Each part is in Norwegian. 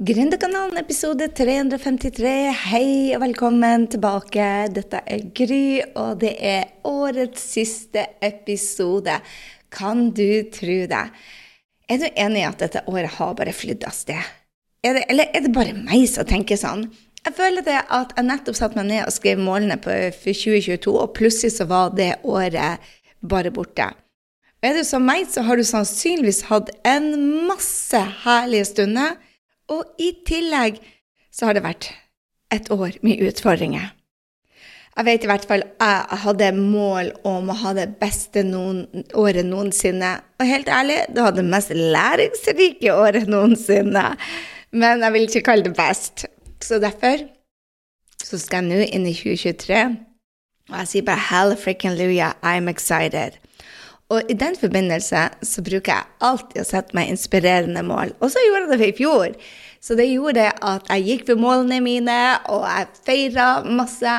Gründerkanalen episode 353. Hei og velkommen tilbake. Dette er Gry, og det er årets siste episode. Kan du tro det? Er du enig i at dette året har bare flydd av sted? Er det, eller er det bare meg som tenker sånn? Jeg føler det at jeg nettopp satte meg ned og skrev målene for 2022, og plutselig så var det året bare borte. Og er du som meg, så har du sannsynligvis hatt en masse herlige stunder og i tillegg så har det vært et år med utfordringer. Jeg vet i hvert fall jeg hadde mål om å ha det beste noen, året noensinne. Og helt ærlig, det var det mest læringsrike året noensinne. Men jeg vil ikke kalle det best. Så derfor så skal jeg nå inn i 2023, og jeg sier bare hell frikken luja, I'm excited. Og i den forbindelse så bruker jeg alltid å sette meg inspirerende mål. Og så gjorde jeg det i fjor. Så det gjorde at jeg gikk for målene mine, og jeg feira masse.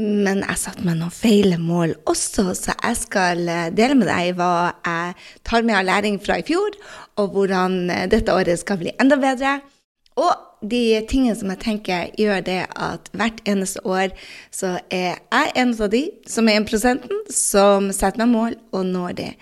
Men jeg satte meg noen feile mål også, så jeg skal eh, dele med deg hva jeg tar med av læring fra i fjor, og hvordan eh, dette året skal bli enda bedre. Og de tingene som jeg tenker gjør det at hvert eneste år så er jeg en av de som er 1% som setter meg mål og når det.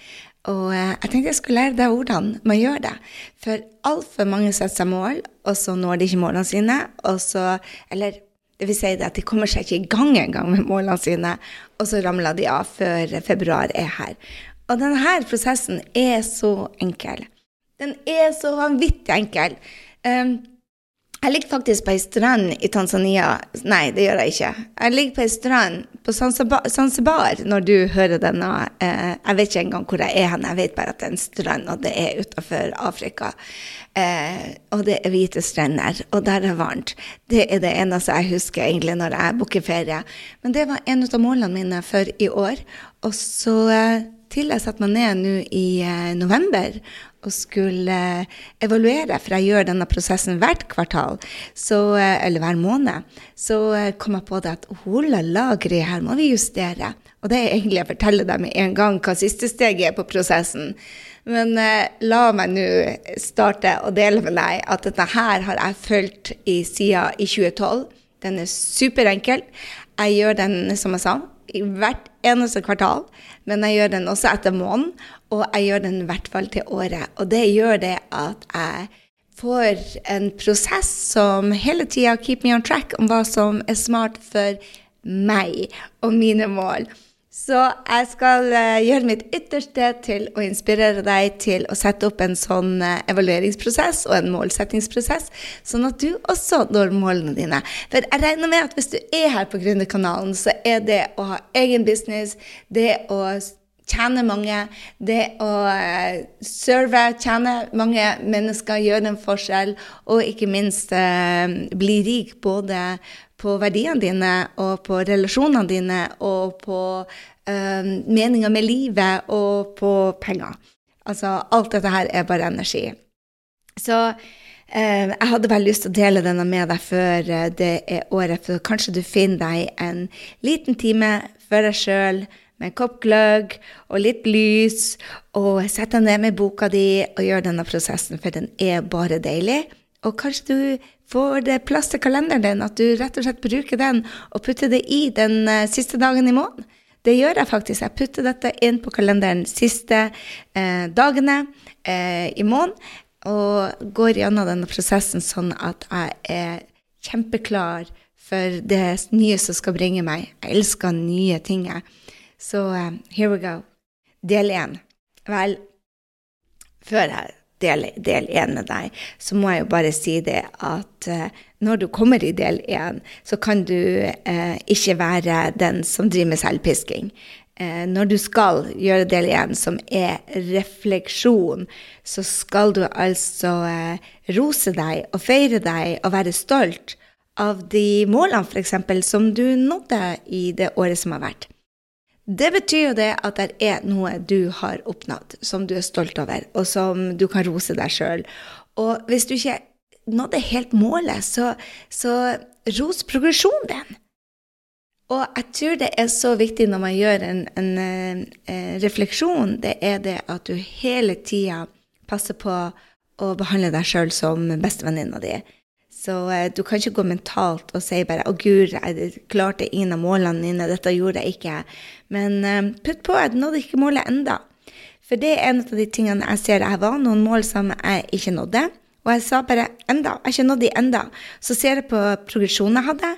Og eh, jeg tenkte jeg skulle lære deg hvordan man gjør det. For altfor mange setter seg mål, og så når de ikke målene sine. Og så, eller det vil si at de kommer seg ikke i gang engang med målene sine, og så ramler de av før februar er her. Og denne prosessen er så enkel. Den er så vanvittig enkel. Um, jeg ligger faktisk på ei strand i Tanzania. Nei, det gjør jeg ikke. Jeg ligger på ei strand på Zanzibar når du hører denne. Eh, jeg vet ikke engang hvor jeg er hen, jeg vet bare at det er en strand, og det er utafor Afrika. Eh, og det er hvite strender, og der er varmt. Det er det eneste jeg husker egentlig når jeg booker ferie. Men det var en av målene mine for i år. Og så eh, til jeg satte meg ned nå i eh, november og skulle eh, evaluere, for jeg gjør denne prosessen hvert kvartal, så, eh, eller hver måned, så eh, kom jeg på det at hola la, Gry, her må vi justere. Og det er egentlig å fortelle deg med en gang hva siste steget er på prosessen. Men eh, la meg nå starte og dele med deg at dette her har jeg fulgt i siden i 2012. Den er superenkel. Jeg gjør den, som jeg sa, hvert eneste kvartal, men jeg gjør den også etter måneden, og jeg gjør den i hvert fall til året. Og det gjør det at jeg får en prosess som hele tida keep me on track om hva som er smart for meg og mine mål. Så jeg skal uh, gjøre mitt ytterste til å inspirere deg til å sette opp en sånn uh, evalueringsprosess og en målsettingsprosess, sånn at du også når målene dine. For jeg regner med at hvis du er her på Gründerkanalen, så er det å ha egen business, det å tjene mange, det å uh, serve, tjene mange mennesker, gjøre en forskjell, og ikke minst bli rik både på verdiene dine og på relasjonene dine og på øh, meninga med livet og på penger. Altså alt dette her er bare energi. Så øh, jeg hadde bare lyst til å dele denne med deg før uh, det er året, for kanskje du finner deg en liten time for deg sjøl med en kopp gløgg og litt lys, og sett deg ned med boka di og gjør denne prosessen, for den er bare deilig. Og kanskje du får det plass til kalenderen din, at du rett og slett bruker den og putter det i den uh, siste dagen i måneden. Det gjør jeg faktisk. Jeg putter dette inn på kalenderen siste eh, dagene eh, i måneden og går gjennom denne prosessen sånn at jeg er kjempeklar for det nye som skal bringe meg. Jeg elsker nye ting. Så here we go. Del én. Vel, før jeg del, del 1 med deg, så må jeg jo bare si det at eh, når du kommer i del 1, så kan du eh, ikke være den som driver med selvpisking. Eh, når du skal gjøre del 1, som er refleksjon, så skal du altså rose deg og feire deg og være stolt av de målene f.eks. som du nådde i det året som har vært. Det betyr jo det at det er noe du har oppnådd, som du er stolt over, og som du kan rose deg sjøl. Og hvis du ikke nådde helt målet, så, så ros progresjonen din. Og jeg tror det er så viktig når man gjør en, en, en eh, refleksjon, det er det at du hele tida passer på å behandle deg sjøl som bestevenninna di. Så eh, du kan ikke gå mentalt og si bare 'Å, gud, jeg klarte ingen av målene mine. Dette gjorde jeg ikke.' Men eh, putt på, jeg nådde ikke målet enda. For det er en av de tingene jeg ser jeg var, noen mål som jeg ikke nådde. Og jeg sa bare 'enda'. Jeg har ikke nådd de enda. Så ser jeg på progresjonen jeg hadde,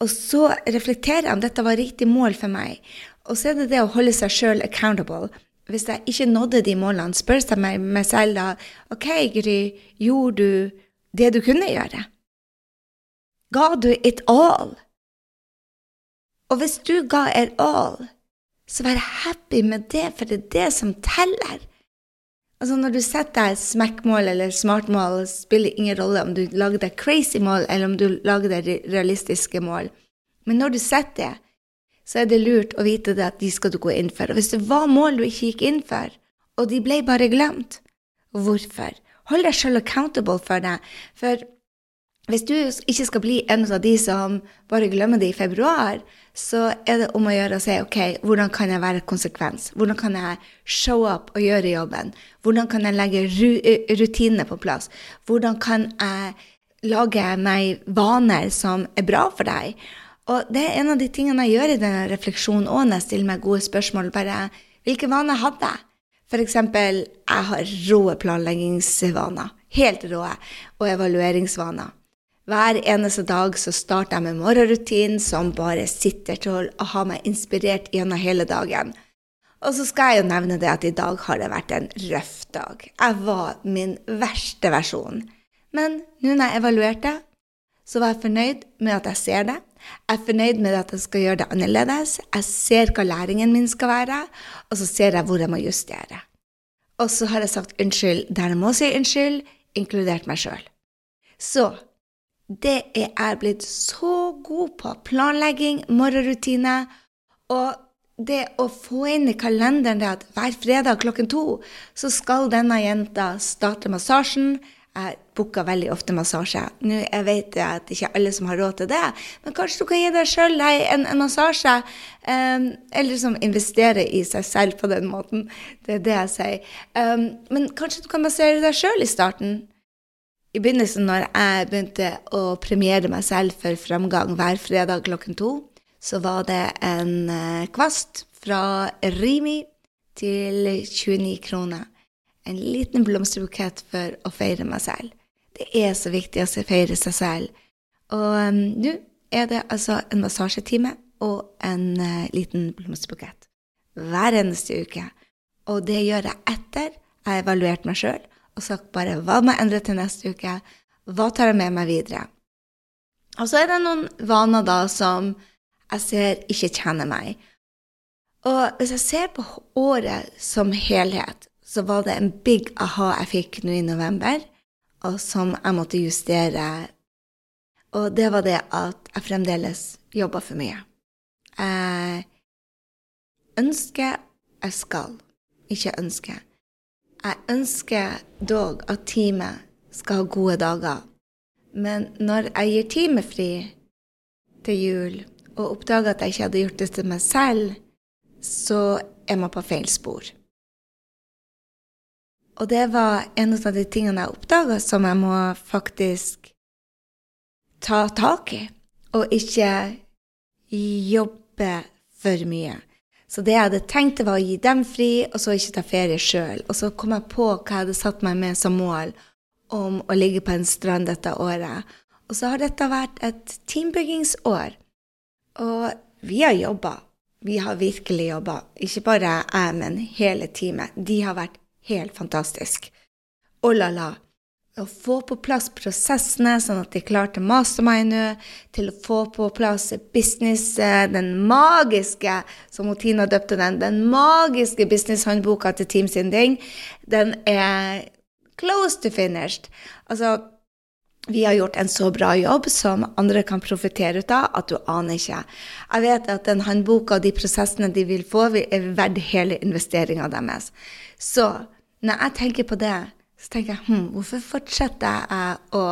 og så reflekterer jeg om dette var riktig mål for meg. Og så er det det å holde seg sjøl accountable. Hvis jeg ikke nådde de målene, spør jeg meg, selv da OK, Gry, gjorde du det du kunne gjøre? Ga du it all? Og hvis du ga it all, så vær happy med det, for det er det som teller. Altså Når du setter deg smekkmål eller smartmål, spiller ingen rolle om du lager deg crazy mål eller om du lager deg realistiske mål. Men når du setter det, så er det lurt å vite at de skal du gå inn for. Og hvis det var mål du ikke gikk inn for, og de ble bare glemt, hvorfor? Hold deg selv accountable for det. For hvis du ikke skal bli en av de som bare glemmer det i februar, så er det om å gjøre å si ok, hvordan kan jeg være konsekvens? Hvordan kan jeg show up og gjøre jobben? Hvordan kan jeg legge rutinene på plass? Hvordan kan jeg lage meg vaner som er bra for deg? Og det er en av de tingene jeg gjør i denne refleksjonen òg når jeg stiller meg gode spørsmål. bare Hvilke vaner hadde jeg? Eksempel, jeg har rå planleggingsvaner. Helt rå. Og evalueringsvaner. Hver eneste dag så starter jeg med morgenrutinen som bare sitter til å ha meg inspirert gjennom hele dagen. Og så skal jeg jo nevne det at i dag har det vært en røff dag. Jeg var min verste versjon. Men nå når jeg evaluerte, så var jeg fornøyd med at jeg ser det. Jeg er fornøyd med at jeg skal gjøre det annerledes. Jeg ser hva læringen min skal være, og så ser jeg hvor jeg må justere. Og så har jeg sagt unnskyld der jeg må si unnskyld, inkludert meg sjøl. Så det er jeg blitt så god på. Planlegging, morgenrutine. Og det å få inn i kalenderen det at hver fredag klokken to så skal denne jenta starte massasjen. Jeg booker veldig ofte massasje. Nå, Jeg vet at det ikke alle som har råd til det, men kanskje du kan gi deg sjøl en, en, massasje? Um, eller som investere i seg selv på den måten. Det er det jeg sier. Um, men kanskje du kan massere deg sjøl i starten? I begynnelsen, når jeg begynte å premiere meg selv for framgang hver fredag klokken to, så var det en uh, kvast fra Rimi til 29 kroner en liten blomsterbukett for å feire meg selv. Det er så viktig å feire seg selv. Og um, nå er det altså en massasjetime og en uh, liten blomsterbukett hver eneste uke. Og det gjør jeg etter jeg har evaluert meg sjøl og sagt bare hva må jeg endre til neste uke? Hva tar jeg med meg videre? Og så er det noen vaner da som jeg ser ikke tjener meg. Og hvis jeg ser på året som helhet, så var det en big aha jeg fikk nå i november, og som jeg måtte justere. Og det var det at jeg fremdeles jobber for mye. Jeg ønsker jeg skal, ikke ønsker. Jeg ønsker dog at teamet skal ha gode dager. Men når jeg gir teamet fri til jul, og oppdager at jeg ikke hadde gjort det til meg selv, så er man på feil spor. Og det var en av de tingene jeg oppdaga som jeg må faktisk ta tak i, og ikke jobbe for mye. Så det jeg hadde tenkt, var å gi dem fri, og så ikke ta ferie sjøl. Og så kom jeg på hva jeg hadde satt meg med som mål om å ligge på en strand dette året. Og så har dette vært et teambyggingsår. Og vi har jobba. Vi har virkelig jobba. Ikke bare jeg, men hele teamet. De har vært helt fantastisk. Oh la la. Å få på plass prosessene, sånn at de klarte mastermind nå, til å få på plass business, eh, den magiske, som Tina døpte den, den magiske businesshåndboka til Team Sinding, den er close to finished. Altså, vi har gjort en så bra jobb som andre kan profitere ut av, at du aner ikke. Jeg vet at den håndboka og de prosessene de vil få, er verdt hele investeringa deres. Så når jeg tenker på det, så tenker jeg hm, hvorfor fortsetter jeg å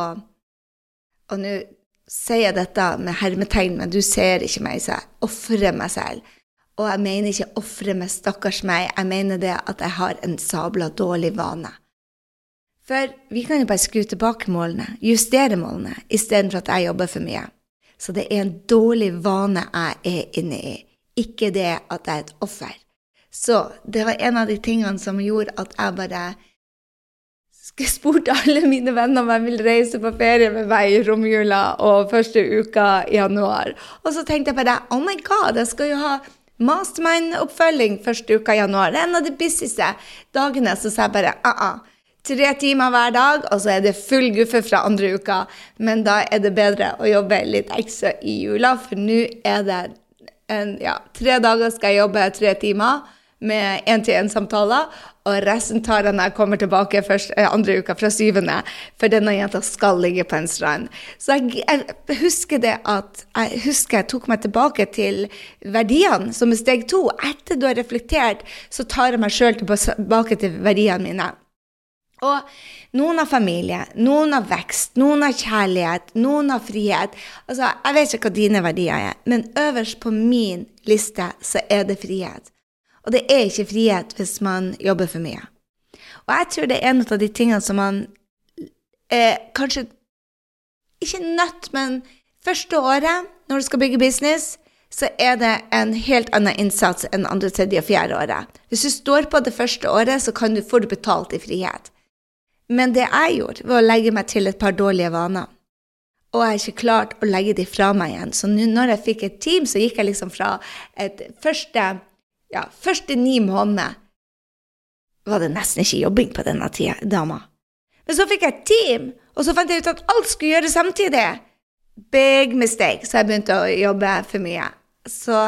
Og nå sier jeg dette med hermetegn, men du ser ikke meg, så jeg ofrer meg selv. Og jeg mener ikke ofre meg, stakkars meg, jeg mener det at jeg har en sabla dårlig vane. For vi kan jo bare skru tilbake målene, justere målene, istedenfor at jeg jobber for mye. Så det er en dårlig vane jeg er inne i, ikke det at jeg er et offer. Så det var en av de tingene som gjorde at jeg bare spurte alle mine venner om jeg ville reise på ferie med meg i romjula og første uka i januar. Og så tenkte jeg bare oh my god, jeg skal jo ha mastermind-oppfølging første uka i januar. Det er en av de busyste dagene. Så sa jeg bare ah, ah. Tre timer hver dag, og så er det full guffe fra andre uka. Men da er det bedre å jobbe litt ekstra i jula, for nå er det en, ja, tre dager skal jeg jobbe tre timer med én-til-én-samtaler, og resten tar jeg når jeg kommer tilbake først, eh, andre uka fra syvende, for denne jenta skal ligge på en strand. Så jeg, jeg, husker det at jeg husker jeg tok meg tilbake til verdiene som er steg to. Etter du har reflektert, så tar jeg meg sjøl tilbake til verdiene mine. Og noen har familie, noen har vekst, noen har kjærlighet, noen har frihet. Altså, Jeg vet ikke hva dine verdier er, men øverst på min liste så er det frihet. Og det er ikke frihet hvis man jobber for mye. Og jeg tror det er en av de tingene som man eh, kanskje ikke nødt, men første året når du skal bygge business, så er det en helt annen innsats enn andre, tredje og fjerde året. Hvis du står på det første året, så kan du, får du betalt i frihet. Men det jeg gjorde, var å legge meg til et par dårlige vaner. Og jeg har ikke klart å legge de fra meg igjen. Så når jeg fikk et team, så gikk jeg liksom fra et første ja, første ni måneder var det nesten ikke jobbing på denne tida, dama. Men så fikk jeg et team, og så fant jeg ut at alt skulle gjøres samtidig. Big mistake, så jeg begynte å jobbe for mye. Så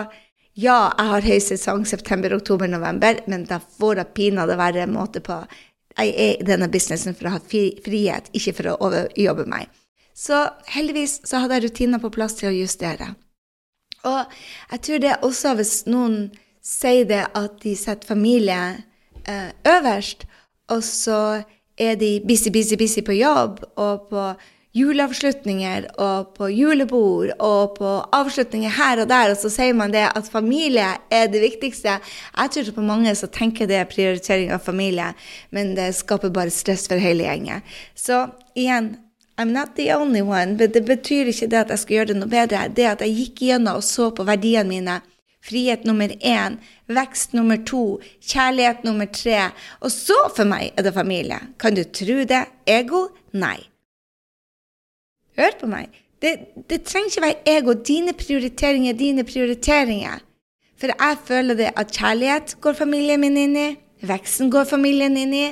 ja, jeg har høy sesong september, oktober, november, men da får jeg pinadø være en måte på Jeg er i denne businessen for å ha frihet, ikke for å overjobbe meg. Så heldigvis så hadde jeg rutiner på plass til å justere. Og jeg tror det også hvis noen sier det at de setter familie eh, øverst, og så er de busy, busy, busy på jobb og på juleavslutninger og på julebord og på avslutninger her og der, og så sier man det at familie er det viktigste. Jeg tror på mange som tenker det er prioritering av familie, men det skaper bare stress for hele gjengen. Så igjen, I'm not the only one, men det betyr ikke det at jeg skal gjøre det noe bedre. Det at jeg gikk gjennom og så på verdiene mine Frihet nummer én, vekst nummer to, kjærlighet nummer tre. Og så for meg er det familie. Kan du tro det? Ego? Nei. Hør på meg. Det, det trenger ikke være ego. Dine prioriteringer er dine prioriteringer. For jeg føler det at kjærlighet går familien min inn i, veksten går familien inn i,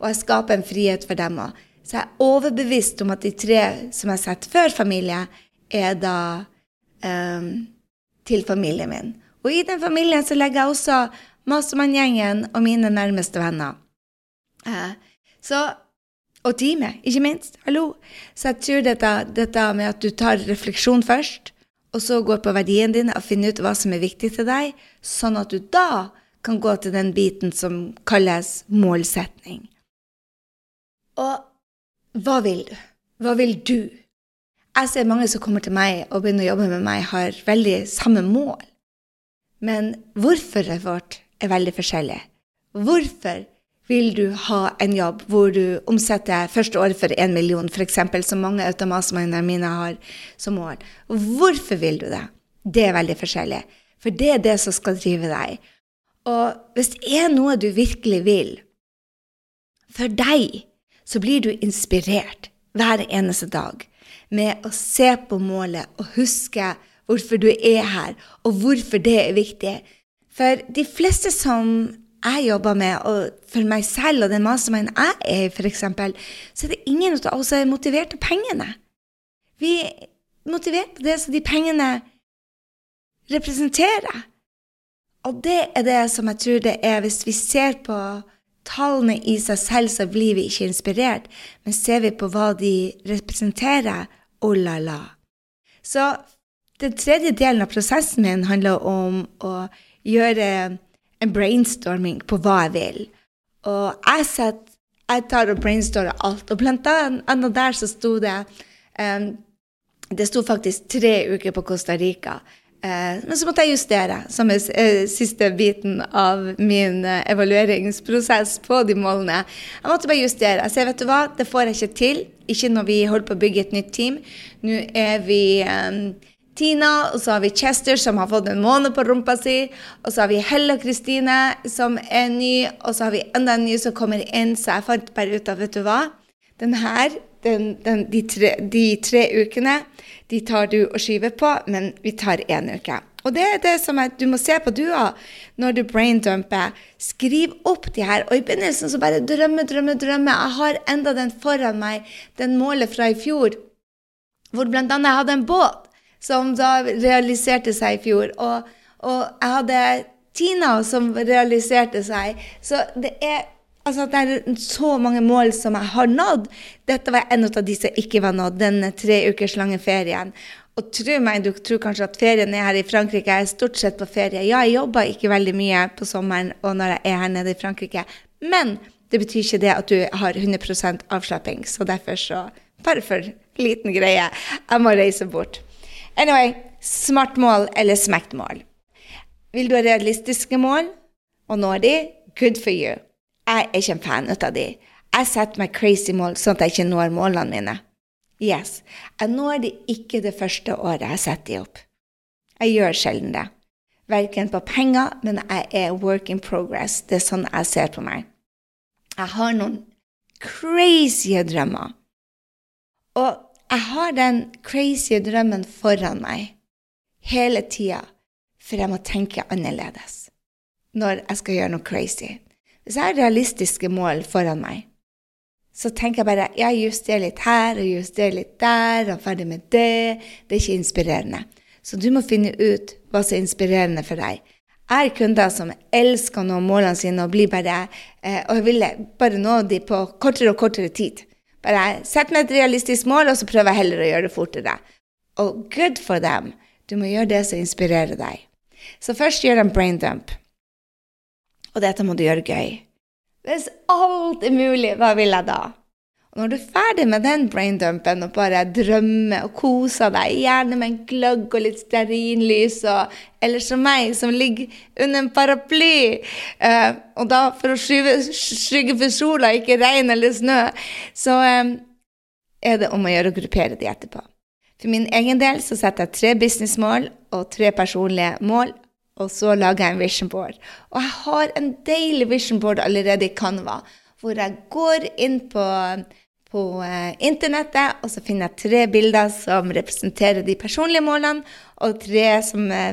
og jeg skaper en frihet for dem òg. Så jeg er overbevist om at de tre som jeg setter før familie, er da um, til familien min. Og i den familien så legger jeg også Mastermann-gjengen og mine nærmeste venner. Eh, så, og teamet, ikke minst. Hallo. Så jeg tror dette, dette, med at du tar refleksjon først, og så går på verdiene dine og finner ut hva som er viktig til deg, sånn at du da kan gå til den biten som kalles målsetning. Og hva vil du? Hva vil du? Jeg ser mange som kommer til meg og begynner å jobbe med meg, har veldig samme mål. Men hvorforet vårt er veldig forskjellig. Hvorfor vil du ha en jobb hvor du omsetter første året for én million, f.eks., som mange automatmennene mine har som mål? Hvorfor vil du det? Det er veldig forskjellig. For det er det som skal drive deg. Og hvis det er noe du virkelig vil, for deg, så blir du inspirert hver eneste dag med å se på målet og huske hvorfor du er her, og hvorfor det er viktig. For de fleste som jeg jobber med, og for meg selv og den masterminden jeg er i, f.eks., så er det ingen av oss som er motivert av pengene. Vi er motivert av det som de pengene representerer. Og det er det som jeg tror det er hvis vi ser på tallene i seg selv, så blir vi ikke inspirert. Men ser vi på hva de representerer, oh la la. Så den tredje delen av prosessen min handler om å gjøre en brainstorming på hva jeg vil. Og jeg, set, jeg tar og brainstormer alt. Og blant annet der så sto det um, Det sto faktisk tre uker på Costa Rica. Uh, men så måtte jeg justere, som er eh, siste biten av min eh, evalueringsprosess på de målene. Jeg måtte bare justere. Jeg sier, vet du hva, det får jeg ikke til. Ikke når vi holder på å bygge et nytt team. Nå er vi um, Tina, og så har vi Chester, som har fått en måned på rumpa si. Og så har vi Helle og Kristine, som er ny. Og så har vi enda en ny som kommer inn. Så jeg fant bare ut av, vet du hva, den her den, den, de, tre, de, tre, ukene de tar du og skyver på, men vi tar én uke. Og det er det som er, du må se på du òg når du braindumper. Skriv opp de her. Og i begynnelsen så bare drømme, drømme, drømme. Jeg har enda den foran meg, den målet fra i fjor, hvor bl.a. jeg hadde en båt som da realiserte seg i fjor. Og, og jeg hadde Tina som realiserte seg. Så det er Altså det er så mange mål som jeg har nådd. Dette var en av de som ikke var nådd, den tre ukers lange ferien. Og tro meg, du tror kanskje at ferien er her i Frankrike. Jeg er stort sett på ferie. Ja, jeg jobber ikke veldig mye på sommeren og når jeg er her nede i Frankrike. Men det betyr ikke det at du har 100% avslapping. Så derfor så Bare for liten greie. Jeg må reise bort. Anyway, smart mål eller smekt mål. Vil du ha realistiske mål og nå de? Good for you. Jeg er ikke en fan av de. Jeg setter meg crazy mål sånn at jeg ikke når målene mine. Yes, jeg når de ikke det første året jeg setter de opp. Jeg gjør sjelden det. Verken på penger, men jeg er work in progress. Det er sånn jeg ser på meg. Jeg har noen crazy drømmer. Og jeg har den crazy drømmen foran meg hele tida, for jeg må tenke annerledes når jeg skal gjøre noe crazy. Hvis jeg har realistiske mål foran meg, så tenker jeg bare jeg justerer litt her og justerer litt der, og ferdig med det. Det er ikke inspirerende. Så du må finne ut hva som er inspirerende for deg. Jeg har kunder som elsker å nå målene sine og blir bare, eh, og vil bare nå dem på kortere og kortere tid. Bare sett meg et realistisk mål, og så prøver jeg heller å gjøre det fortere. Og good for them. Du må gjøre det som inspirerer deg. Så først gjør en braindump. Og dette må du gjøre gøy. Hvis alt er mulig, hva vil jeg da? Når du er ferdig med den braindumpen og bare drømmer og koser deg, gjerne med en gløgg og litt stearinlys, eller som meg, som ligger under en paraply, eh, og da for å skygge for sola, ikke regn eller snø, så eh, er det om å gjøre å gruppere de etterpå. For min egen del så setter jeg tre businessmål og tre personlige mål og så lager jeg en vision board. Og jeg har en deilig vision board allerede i Canva, hvor jeg går inn på, på uh, internettet, og så finner jeg tre bilder som representerer de personlige målene, og tre som uh,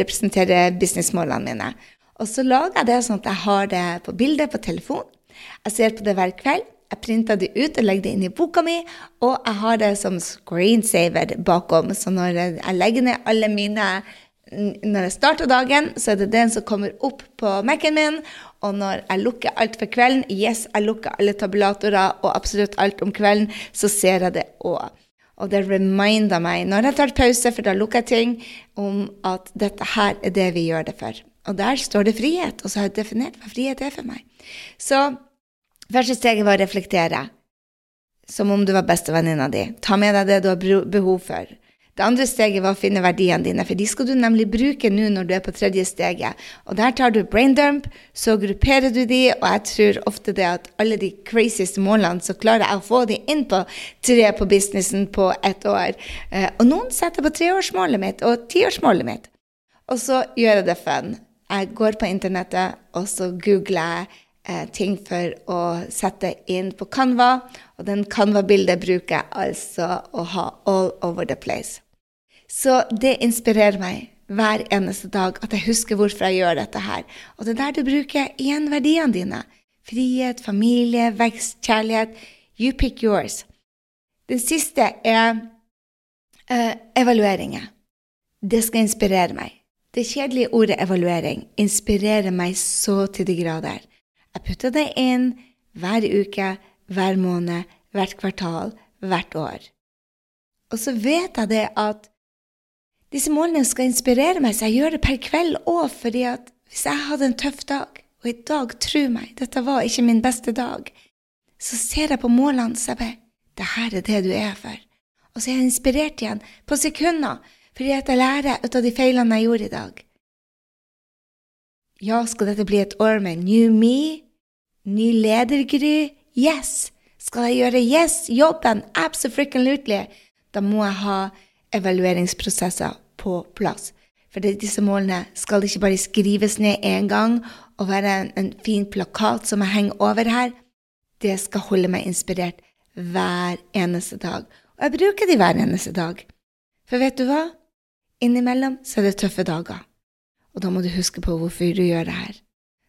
representerer businessmålene mine. Og så lager jeg det sånn at jeg har det på bildet på telefon. Jeg ser på det hver kveld. Jeg printer det ut og legger det inn i boka mi, og jeg har det som screensaver bakom. Så når jeg legger ned alle mine når jeg starter dagen, så er det den som kommer opp på Mac-en min. Og når jeg lukker alt for kvelden, yes, jeg lukker alle tabulatorer og absolutt alt om kvelden, så ser jeg det òg. Og det reminder meg når jeg tar pause, for da lukker jeg ting, om at dette her er det vi gjør det for. Og der står det frihet, og så har jeg definert hva frihet er for meg. Så første steget var å reflektere, som om du var bestevenninna di. Ta med deg det du har behov for. Det andre steget var å finne verdiene dine, for de skal du nemlig bruke nå når du er på tredje steget. Og der tar du braindump, så grupperer du de, og jeg tror ofte det at alle de crazieste målene, så klarer jeg å få de inn på tre på businessen på ett år. Eh, og noen setter på treårsmålet mitt og tiårsmålet mitt. Og så gjør jeg det fun. Jeg går på internettet, og så googler jeg eh, ting for å sette inn på Canva. Og den Canva-bildet bruker jeg altså å ha all over the place. Så det inspirerer meg hver eneste dag at jeg husker hvorfor jeg gjør dette her. Og det er der du bruker igjen verdiene dine. Frihet, familie, vekst, kjærlighet. You pick yours. Den siste er uh, evalueringer. Det skal inspirere meg. Det kjedelige ordet evaluering inspirerer meg så til de grader. Jeg putter det inn hver uke, hver måned, hvert kvartal, hvert år. Og så vet jeg det at disse målene skal inspirere meg, så jeg gjør det per kveld òg, fordi at hvis jeg hadde en tøff dag, og i dag, tro meg, dette var ikke min beste dag, så ser jeg på målene så jeg bare Det her er det du er for. Og så er jeg inspirert igjen, på sekunder. Fordi at jeg lærer ut av de feilene jeg gjorde i dag. Ja, skal dette bli et år med new me? Ny ledergry? Yes! Skal jeg gjøre yes, jobben? Absolutely! Da må jeg ha evalueringsprosesser på plass. For disse målene skal ikke bare skrives ned én gang og være en, en, fin plakat som jeg henger over her. Det skal holde meg inspirert hver eneste dag. Og jeg bruker de hver eneste dag. For vet du hva? Innimellom så er det tøffe dager. Og da må du huske på hvorfor du gjør det her.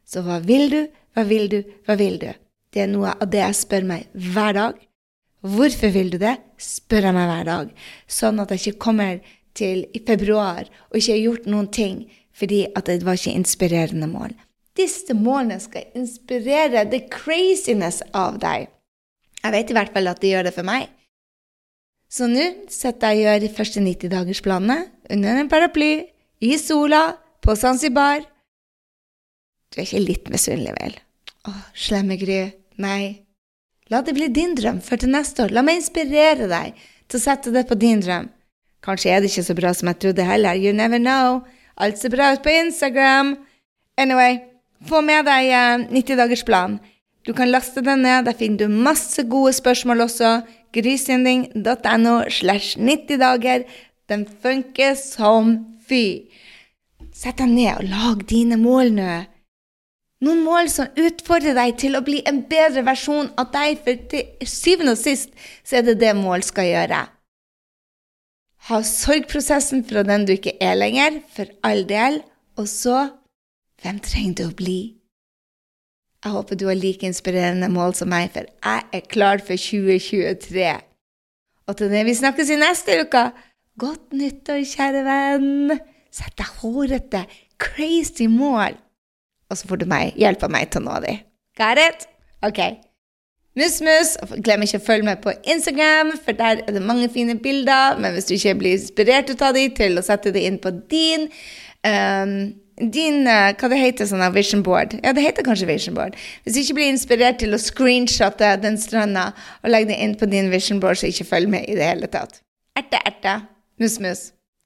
Så hva vil du, hva vil du, hva vil du? Det er noe av det jeg spør meg hver dag. Hvorfor vil du det? spør jeg meg hver dag. Sånn at jeg ikke kommer til i februar og ikke har gjort noen ting fordi at det var ikke inspirerende mål. Disse målene skal inspirere the craziness av deg. Jeg vet i hvert fall at det gjør det for meg. Så nå setter jeg gjør de første 90-dagersplanene under en paraply, i sola, på Zanzibar. Du er ikke litt misunnelig, vel? Å, slemme Gry. Nei. La det bli din drøm for til neste år. La meg inspirere deg til å sette det på din drøm. Kanskje er det ikke så bra som jeg trodde heller. You never know. Alt ser bra ut på Instagram. Anyway, få med deg eh, 90-dagersplan. Du kan laste den ned. Der finner du masse gode spørsmål også. Grysynding.no slash 90 dager. Den funker som fy. Sett deg ned og lag dine mål nå. Noen mål som utfordrer deg til å bli en bedre versjon av deg, for til syvende og sist så er det det mål skal gjøre. Ha sorgprosessen fra den du ikke er lenger, for all del, og så hvem trenger du å bli? Jeg håper du har like inspirerende mål som meg, for jeg er klar for 2023. Og til det vi snakkes i neste uke, godt nyttår, kjære venn! Sett deg hårete, crazy mål! Og så får du meg, hjelpe meg til å nå dem. Got it? Ok. Mus, mus. Glem ikke å følge med på Instagram, for der er det mange fine bilder. Men hvis du ikke blir inspirert ut av dem til å sette det inn på din um, din, uh, Hva det heter sånn vision board? Ja, det heter kanskje vision board. Hvis du ikke blir inspirert til å screenshotte den stranda og legge det inn på din vision board, så ikke følg med i det hele tatt. Erte, erte. Mus, mus.